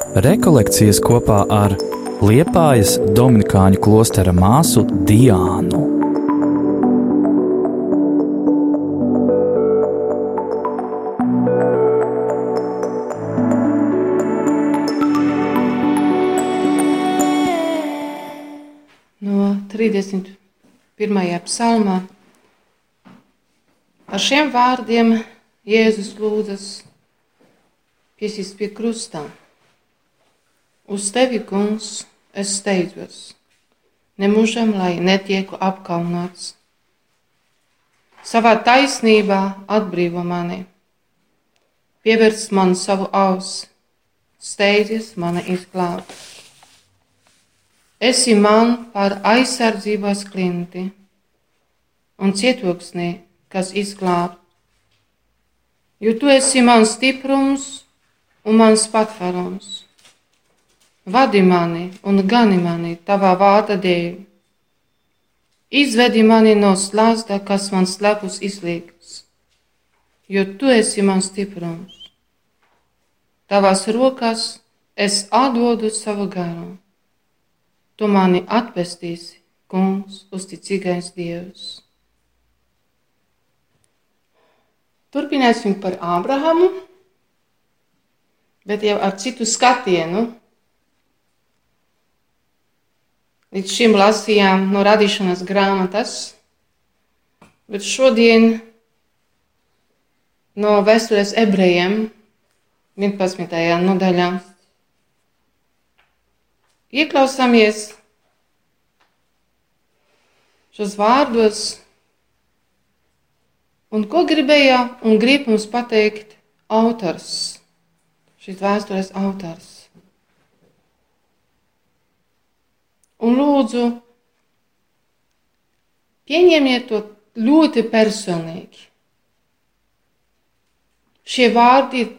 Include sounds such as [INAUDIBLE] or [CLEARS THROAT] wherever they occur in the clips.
Rekolekcijas kopā ar Liepājas Dominikāņu klostera māsu Diānu. No 31. psalmā. Ar šiem vārdiem Jēzus lūdzas piesist pie krustā. Uz tevi, kungs, es steidzos, nemūžam, lai netieku apkaunots. Savā taisnībā atbrīvo mani, pievērs man savu ausi, steidzies mani izglābt. Esi man par aizsardzības klinti un cietoksnī, kas izglābt. Jo tu esi mans stiprums un mans patvarums. Vadi mani un gani mani tavā vārda dēļ. Izvedi mani no slazda, kas man slepus izliekas, jo tu esi mans stiprums. Tavās rokās es atdodu savu garu. Tu mani atpestīsi, kungs, uzticīgais Dievs. Turpināsim par Ābrahamu, bet jau ar citu skatienu. Līdz šim lasījām no radīšanas grāmatas, bet šodien no vēstures ebrejiem 11. nodaļā. Ieklausāmies šos vārdos, un ko gribēja un grib mums pateikt autors, šīs vēstures autors. Un lūdzu, pieņemiet to ļoti personīgi. Šie vārdi ir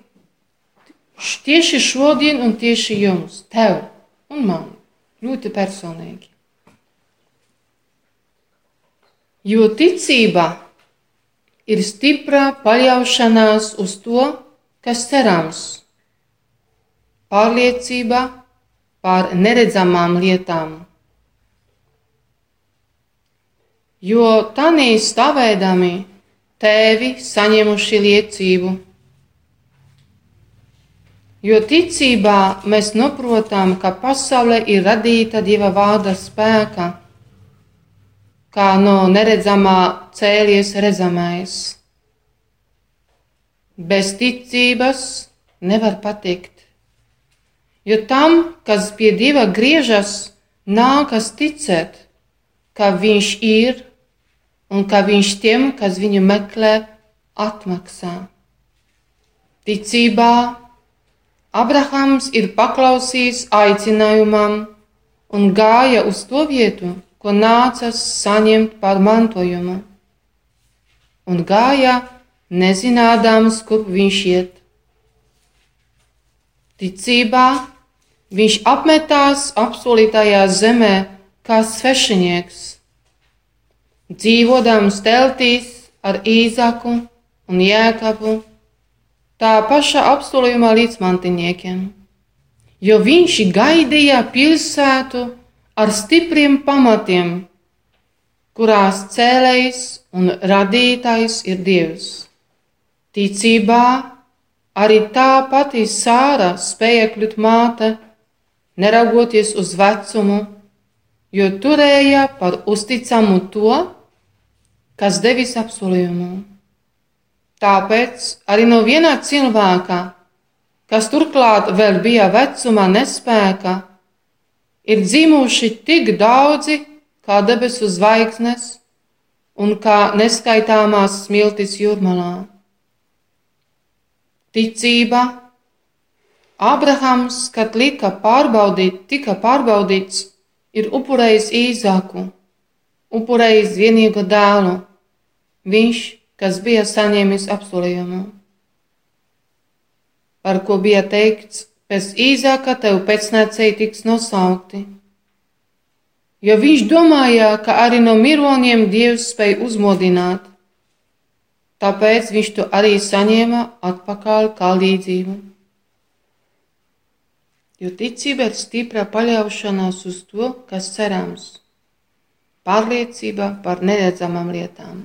tieši šodien un tieši jums, tev un man, ļoti personīgi. Jo ticība ir stipra paļaušanās uz to, kas cerams, pārliecība par neredzamām lietām. Jo tādā stāvēdami tēvi saņemuši liecību. Jo ticībā mēs saprotam, ka pasaule ir radīta Dieva vārda spēka, kā no neredzamā cēlies redzamais. Bez ticības nevar patikt, jo tam, kas pie Dieva griežas, nākas ticēt, ka Viņš ir un ka viņš tiem, kas viņu meklē, atmaksā. Ticībā Abrahams ir paklausījis aicinājumam un gāja uz to vietu, ko nācās saņemt par mantojumu, un gāja nezinādams, kur viņš iet. Ticībā viņš apmetās apsolītajā zemē kā svešinieks dzīvodams teltīs ar īzaku un jēkabu, tā paša apsolījuma līdzmantiniekiem, jo viņš gaidīja pilsētu ar stipriem pamatiem, kurās cēlējs un radītājs ir Dievs. Ticībā arī tā pati Sāra spēja kļūt māte, neraugoties uz vecumu, jo turēja par uzticamu to, kas devis apsolījumu. Tāpēc arī no viena cilvēka, kas turklāt vēl bija vecuma nespēka, ir dzimuši tik daudzi kā debesu zvaigznes un kā neskaitāmās smiltis jūrmalā. Ticība, Abrahams, kad lika pārbaudīt, tika pārbaudīts, ir upurējis īzāku, upurējis vienīgo dēlu viņš, kas bija saņēmis apsolījumu, par ko bija teikts, pēc īsāka tev pēcnācēji tiks nosaukti. Jo viņš domāja, ka arī no mironiem Dievs spēj uzmodināt, tāpēc viņš to arī saņēma atpakaļ kā līdzību. jo ticība ir stipra paļaušanās uz to, kas cerams, pārliecība par neredzamām lietām.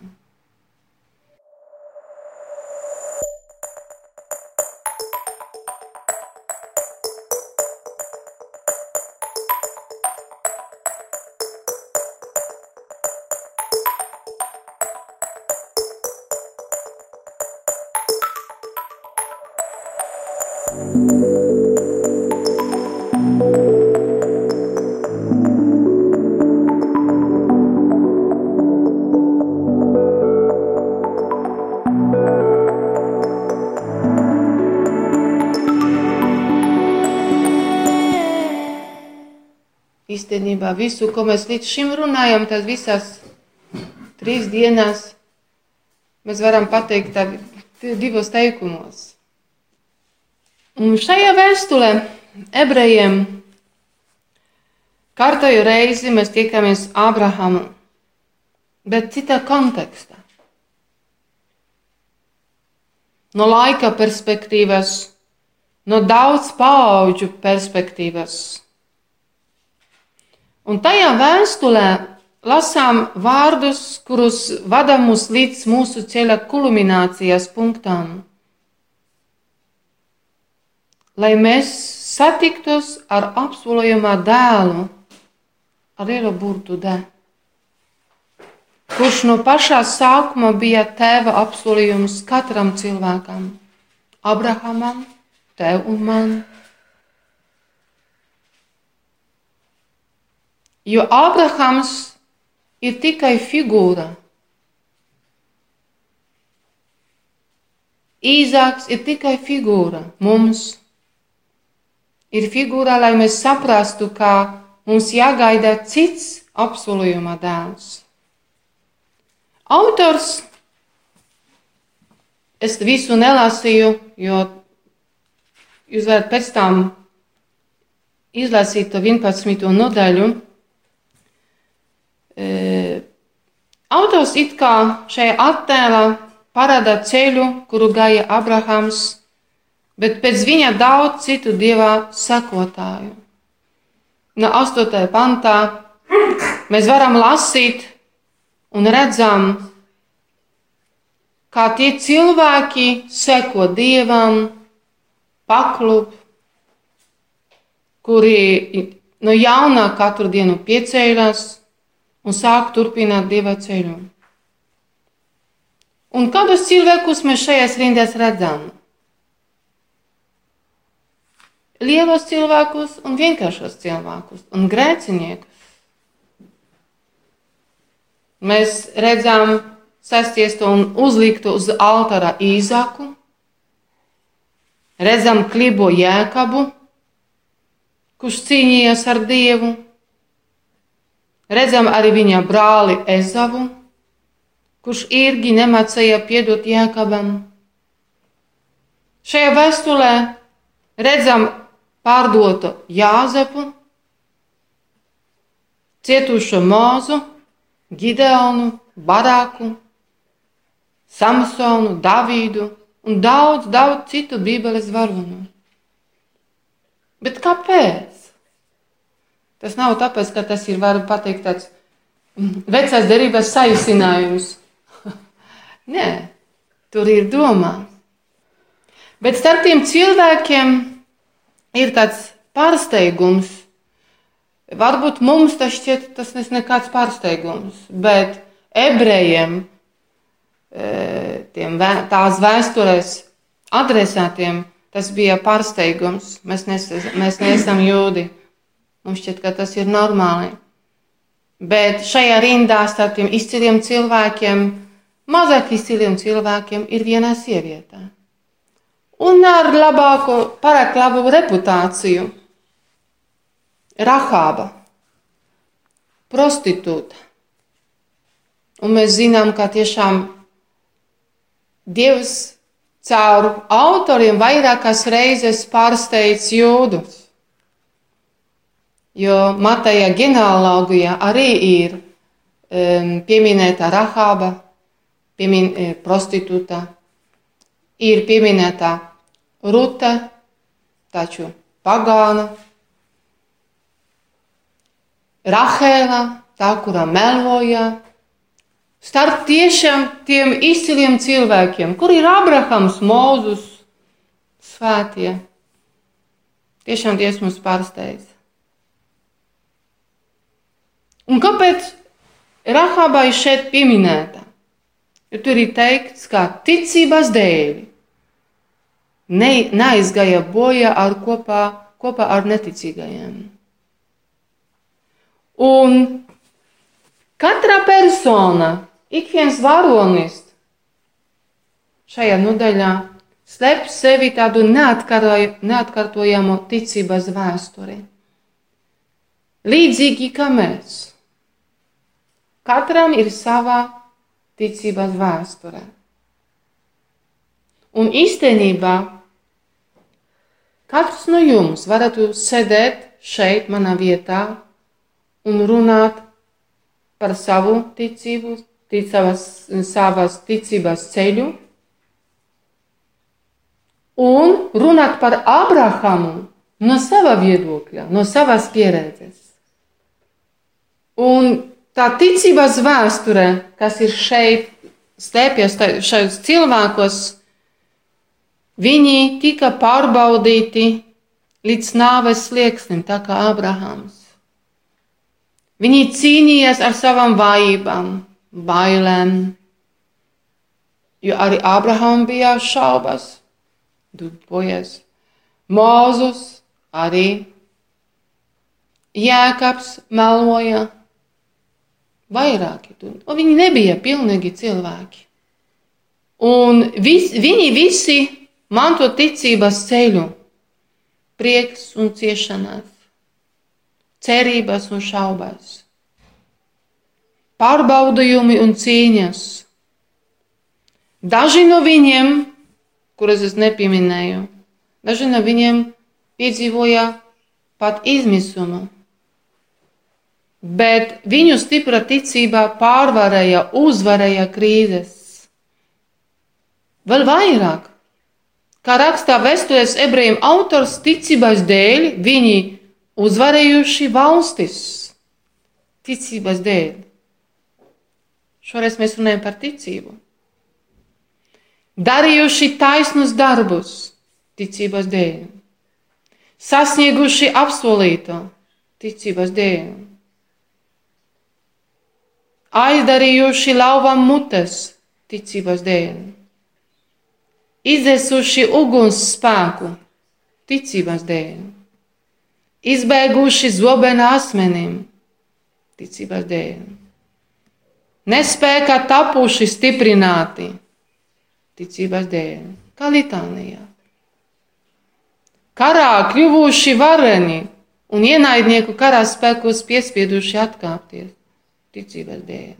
Īstenībā visu, ko mēs līdz šim runājam, tas visās trīs dienās mēs varam pateikt tā divos teikumos. Un šajā vēstulē ebrejiem kārtējo reizi mēs tiekamies Abrahamu, bet citā kontekstā. No laika perspektīvas, no daudz paudžu perspektīvas. Un tajā vēstulē lasām vārdus, kurus vada mūs līdz mūsu ceļa kulminācijas punktām. Lai mēs satiktos ar apsolījumā dēlu, ar lielu burtu D, kurš no pašā sākuma bija tēva apsolījums katram cilvēkam, Abrahamam, tev un man. Jo Ābrahams ir tikai figūra. Īzāks ir tikai figūra mums. Ir figūra, lai mēs saprastu, ka mums jāgaida cits apsolījuma dēls. Autors, es visu nelasīju, jo jūs varat pēc tam izlasīt to 11. nodaļu. Autors it kā šajā attēlā parāda ceļu, kuru gāja Abrahams, bet pēc viņa daudz citu dievā sekotāju. No 8. pantā mēs varam lasīt un redzam, kā tie cilvēki seko dievam, paklub, kuri no jauna katru dienu pieceļas un sāk turpināt dieva ceļu. Un kādus cilvēkus mēs šajās rindās redzam? Lielos cilvēkus un vienkāršos cilvēkus un grēciniekus. Mēs redzam sastiestu un uzliktu uz altāra īzaku, redzam klibo jēkabu, kurš cīnījās ar Dievu, Redzam arī viņa brāli Ezavu, kurš irgi nemācīja piedot Jēkabam. Šajā vēstulē redzam pārdotu Jāzepu, cietušo Mūzu, Gideonu, Baraku, Samsonu, Davīdu un daudz, daudz citu Bībeles varonu. Bet kāpēc? Tas nav tāpēc, ka tas ir, varu pateikt, tāds vecās derības saīsinājums. [LAUGHS] Nē, tur ir domā. Bet starp tiem cilvēkiem ir tāds pārsteigums. Varbūt mums tas šķiet, tas nekāds pārsteigums, bet ebrejiem, e, tiem, tās vēsturēs adresātiem, tas bija pārsteigums. Mēs, nes, mēs neesam jūdi. Mums šķiet, ka tas ir normāli. Bet šajā rindā starp tiem izciliem cilvēkiem, mazāk izciliem cilvēkiem, ir viena sieviete. Un ar labāku, pārāk labu reputāciju - Rahāba, prostitūta. Un mēs zinām, ka tiešām Dievs caur autoriem vairākas reizes pārsteidz jūdus. Jo Mateja ģenealogijā arī ir um, pieminēta Rahāba, piemin, e, prostitūta, ir pieminēta Ruta, taču pagāna, Rahēla, tā, kurā meloja, starp tiešām tiem izciliem cilvēkiem, kur ir Abrahams, Mūzus, svētie. Tiešām Dievs mums pārsteidz. Un kāpēc Rahabai šeit pieminēta? Jo tur ir teikts, ka ticības dēļ ne, neaizgāja bojā ar kopā, kopā ar neticīgajiem. Un katra persona, ik viens varonis šajā nodaļā slēp sevi tādu neatkārtojamu ticības vēsturi. Līdzīgi kā mēs. Katram ir sava ticības vēsture. Un īstenībā katrs no jums varētu sēdēt šeit, manā vietā, un runāt par savu ticību, ticavas, savas ticības ceļu, un runāt par Abrahamu no sava viedokļa, no savas pieredzes. Un tā ticības vēsture, kas ir šeit, slēpjas šajos cilvēkos, viņi tika pārbaudīti līdz nāves slieksnim, tā kā Abrahams. Viņi cīnījās ar savām vājībām, bailēm, jo arī Abrahamam bija šaubas, dupojas. Mūzus arī Jēkabs meloja, vairāki. Un viņi nebija pilnīgi cilvēki. Un vis, viņi visi manto ticības ceļu, prieks un ciešanās, cerības un šaubas, pārbaudījumi un cīņas. Daži no viņiem, kurus es nepieminēju, daži no viņiem piedzīvoja pat izmisumu bet viņu stipra ticībā pārvarēja, uzvarēja krīzes. Vēl vairāk, kā rakstā vēstures ebrejiem autors, ticības dēļ viņi uzvarējuši valstis. Ticības dēļ. Šoreiz mēs runājam par ticību. Darījuši taisnus darbus ticības dēļ. Sasnieguši apsolīto ticības dēļ aizdarījuši lauvam mutes ticības dēļ, izdesuši uguns spēku ticības dēļ, izbēguši zobena asmenim ticības dēļ, nespēkā tapuši stiprināti ticības dēļ, kā litānijā. Karā kļuvuši vareni un ienaidnieku karā spēkos piespieduši atkāpties ticības dēļ.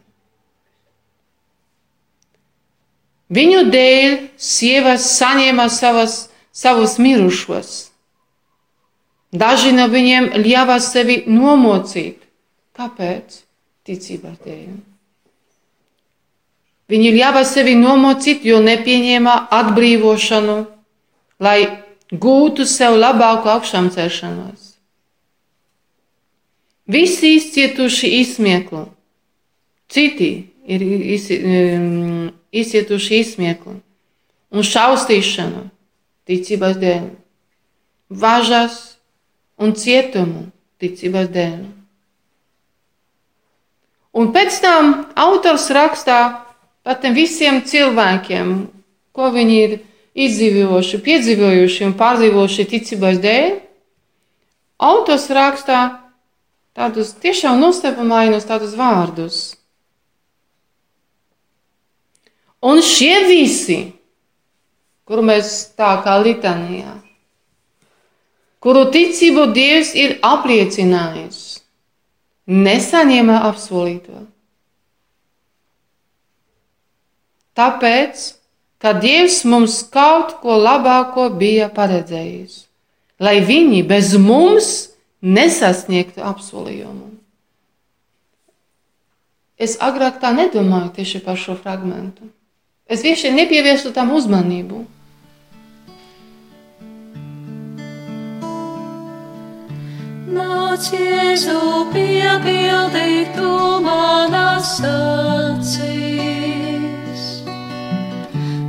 Viņu dēļ sievas saņēma savas, savus mirušos. Daži no viņiem ļāva sevi nomocīt. Kāpēc? Ticības dēļ. Viņi ļāva sevi nomocīt, jo nepieņēma atbrīvošanu, lai gūtu sev labāku augšām celšanos. Visi izcietuši izsmieklu, Citi ir izcietuši izsmiekli un šausmīšanu ticības dēļ, važas un cietumu ticības dēļ. Un pēc tam autors rakstā par tiem visiem cilvēkiem, ko viņi ir izdzīvojuši, piedzīvojuši un pārdzīvojuši ticības dēļ. Autors rakstā tādus tiešām nostepumainus tādus vārdus. Un šie visi, kuru mēs tā kā litanijā, kuru ticību Dievs ir apliecinājis, nesaņēma apsolīto. Tāpēc, ka Dievs mums kaut ko labāko bija paredzējis, lai viņi bez mums nesasniegtu apsolījumu. Es agrāk tā nedomāju tieši par šo fragmentu. Es vienkārši nepievērstu tam uzmanību. Nāc, Jēzu, piepildī tu manas acīs.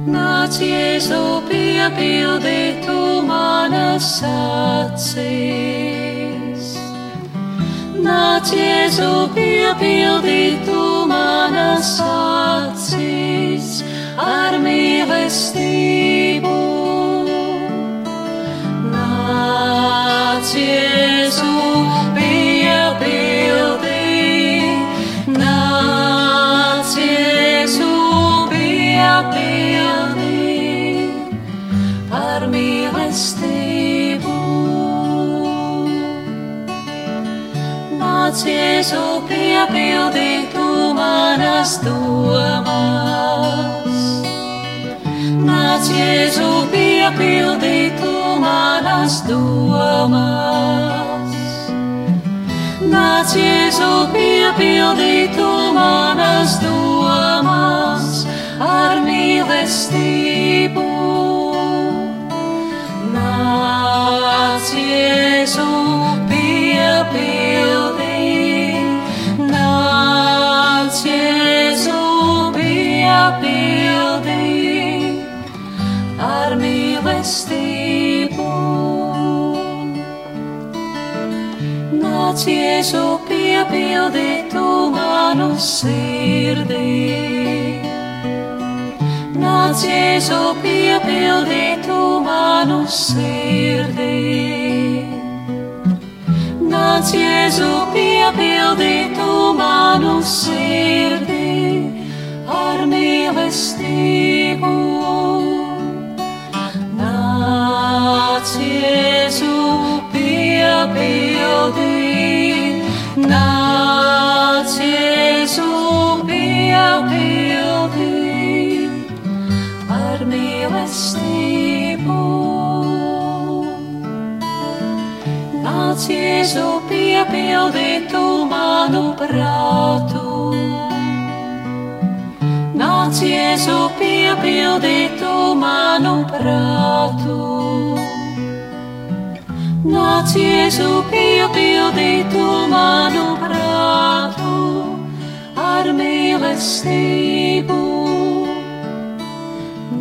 Nāc, Jēzu, piepildī tu manas acīs. Nāc, Jēzu, piepildī tu manas acīs ar mīlestību. Nāc, Jēzu, piepildī, nāc, Jēzu, piepildī ar mīlestību. Nāc, Jēzu, piepildī tu manas domas. Nāc, Jēzu, piepildī tu manas domas. Nāc, Jēzu, piepildī tu manas domas ar mīlestību. Nāc, Jēzu, piepildī, nāc, Jēzu, piepildī ar mīlestību. Nāc, Jēzu, piepildī tu manu sirdī. Nāc, Jēzu, piepildī tu manu sirdī. Nāc, Jēzu, piepildī tu manu sirdī ar mīlestību. Piepildī, nāc, Jēzu, piepildī ar mīlestību. Nāc, Jēzu, piepildī tu manu prātu. Nāc, Jēzu, piepildī tu manu prātu. Nāc, Jēzu, piepildī tu manu prātu ar mīlestību.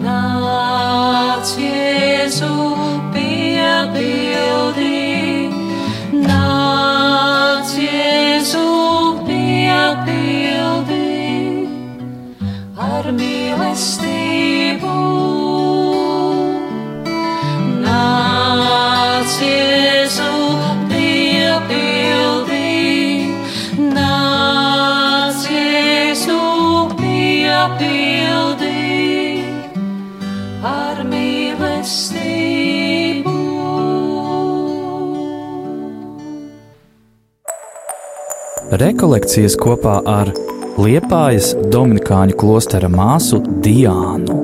Nāc, Jēzu, piepildī, nāc, Jēzu, piepildī ar mīlestību. Rekolekcijas kopā ar Liepājas Dominikāņu klostera māsu Diānu.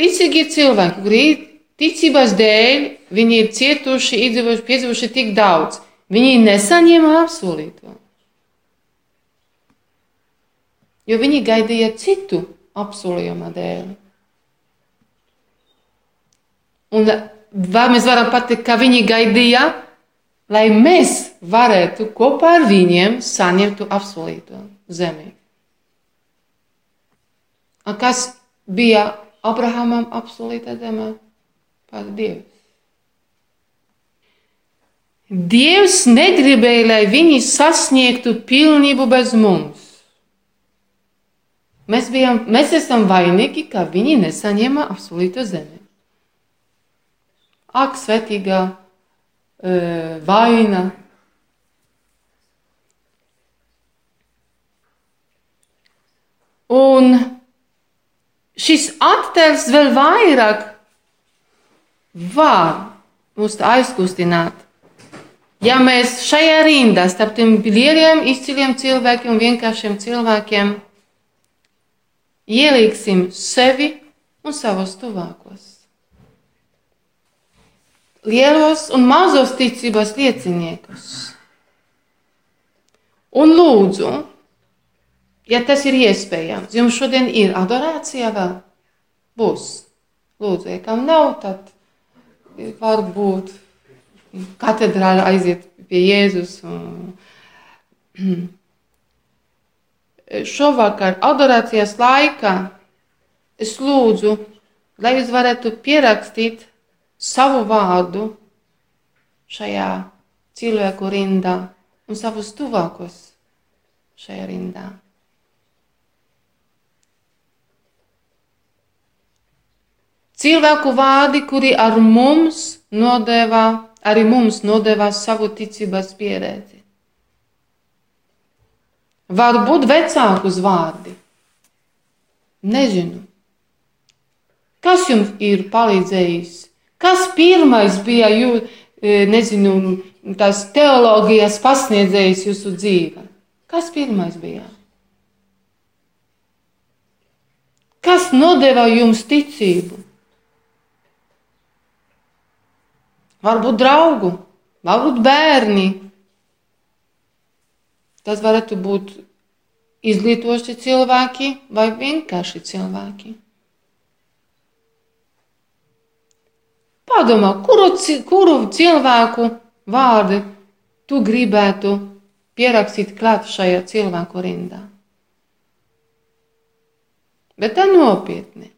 Ticīgie cilvēki, kuri ir ticības dēļ, viņi ir cietuši, izdzīvojuši, piedzīvojuši tik daudz. Viņi nesaņēma apsolīto. Jo viņi gaidīja citu apsolījuma dēļ. Un vai mēs varam pateikt, ka viņi gaidīja, lai mēs varētu kopā ar viņiem saņemtu apsolīto zemi? Un kas bija Abrahamam apsolīta zeme? Pats Dievs. Dievs negribēja, lai viņi sasniegtu pilnību bez mums. Mēs, bijām, mēs esam vainīgi, ka viņi nesaņēma apsolīto zemi. Ak, svētīgā e, vaina. Un šis attēls vēl vairāk var mūs aizkustināt. Ja mēs šajā rindā starp tiem lieliem, izciliem cilvēkiem un vienkāršiem cilvēkiem ieliksim sevi un savus tuvākos. Lielos un mazos ticības lieciniekus. Un lūdzu, ja tas ir iespējams, jums šodien ir adorācija vēl? Būs. Lūdzu, ja kam nav, tad varbūt katedrāle aiziet pie Jēzus. Un... [CLEARS THROAT] Šovakar adorācijas laikā es lūdzu, lai jūs varētu pierakstīt savu vārdu šajā cilvēku rindā un savus tuvākos šajā rindā. Cilvēku vārdi, kuri ar mums nodevā, arī mums nodevā savu ticības pieredzi. Varbūt vecākus vārdi. Nezinu. Kas jums ir palīdzējis? Kas pirmais bija jūs, nezinu, tās teoloģijas pasniedzējs jūsu dzīvē? Kas pirmais bija? Kas nodeva jums ticību? Varbūt draugu, varbūt bērni. Tas varētu būt izglītoši cilvēki vai vienkārši cilvēki. Padomā, kuru, kuru cilvēku vārdu tu gribētu pierakstīt klāt šajā cilvēku rindā? Bet tā nopietni.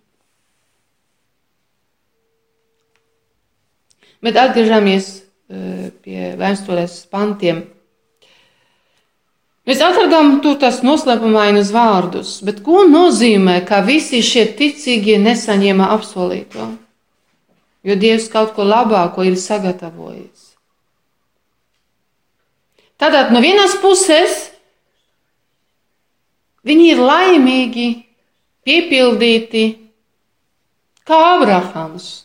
Bet atgriežamies pie vēstures pantiem. Mēs atradām tur tās noslēpumainus vārdus, bet ko nozīmē, ka visi šie ticīgie nesaņēma apsolīto? Jo Dievs kaut ko labāko ir sagatavojis. Tātad no vienas puses viņi ir laimīgi, piepildīti kā Abrahams,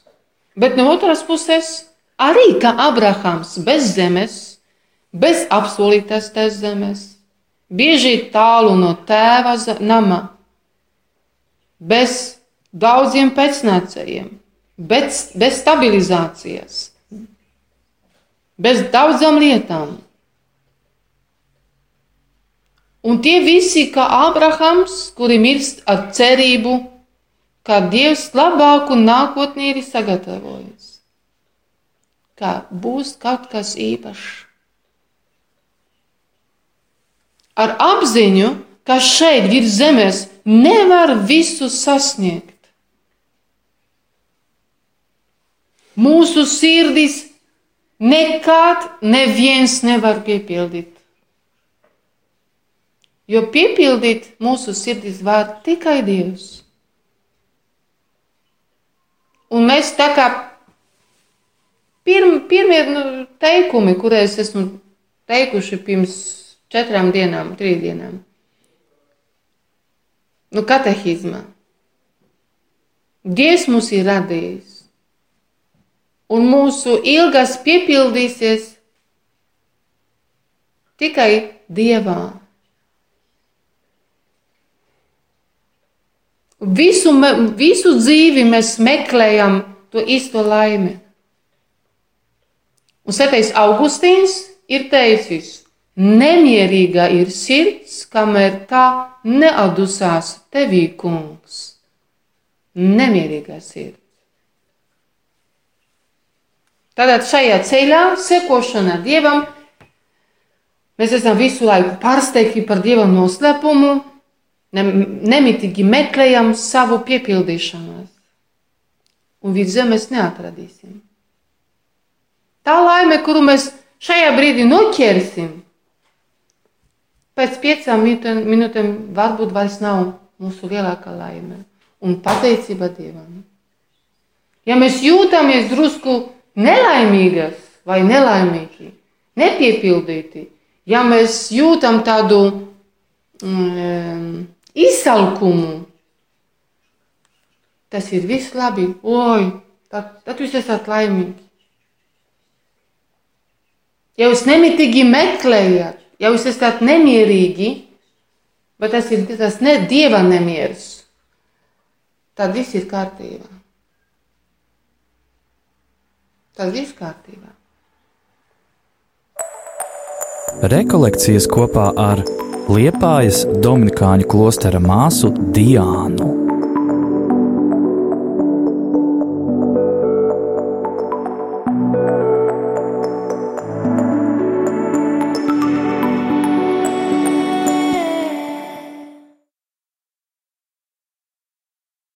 bet no otras puses arī kā Abrahams bez zemes, bez apsolītās zemes, bieži tālu no tēva nama, bez daudziem pēcnācējiem, bez, bez stabilizācijas, bez daudzām lietām. Un tie visi, kā Ābrahams, kuri mirst ar cerību, ka Dievs labāku nākotnē ir sagatavojis, ka būs kaut kas īpašs. Ar apziņu, ka šeit virs zemes nevar visu sasniegt. Mūsu sirdis nekad neviens nevar piepildīt. Jo piepildīt mūsu sirdis var tikai Dievs. Un mēs tā kā pirm, pirmie nu, teikumi, kurus esmu teikuši pirms četrām dienām, trīs dienām, nu, katehizmā. Dievs mūs ir radījis, un mūsu ilgas piepildīsies tikai Dievā. Visu, visu dzīvi mēs meklējam to īsto laimi. Un Sētais Augustīns ir teicis, nemierīga ir sirds, kamēr tā neatdusās tevī kungs. Nemierīga sirds. Tātad šajā ceļā, sekošana dievam, mēs esam visu laiku pārsteigti par dieva noslēpumu, nemitīgi meklējam savu piepildīšanos, un virs zemes neatradīsim. Tā laime, kuru mēs šajā brīdī noķersim, pēc piecām minūtēm varbūt vairs nav mūsu lielākā laime un pateicība Dievam. Ja mēs jūtamies drusku nelaimīgas vai nelaimīgi, nepiepildīti, ja mēs jūtam tādu mm, izsalkumu. Tas ir viss labi. Oi, tad, tad jūs esat laimīgi. Ja jūs nemitīgi meklējat, ja jūs esat nemierīgi, bet tas ir tas ne dieva nemieris, tad viss ir kārtībā. Tas viss kārtībā. Rekolekcijas kopā ar Liepājas Dominikāņu klostera māsu Diānu.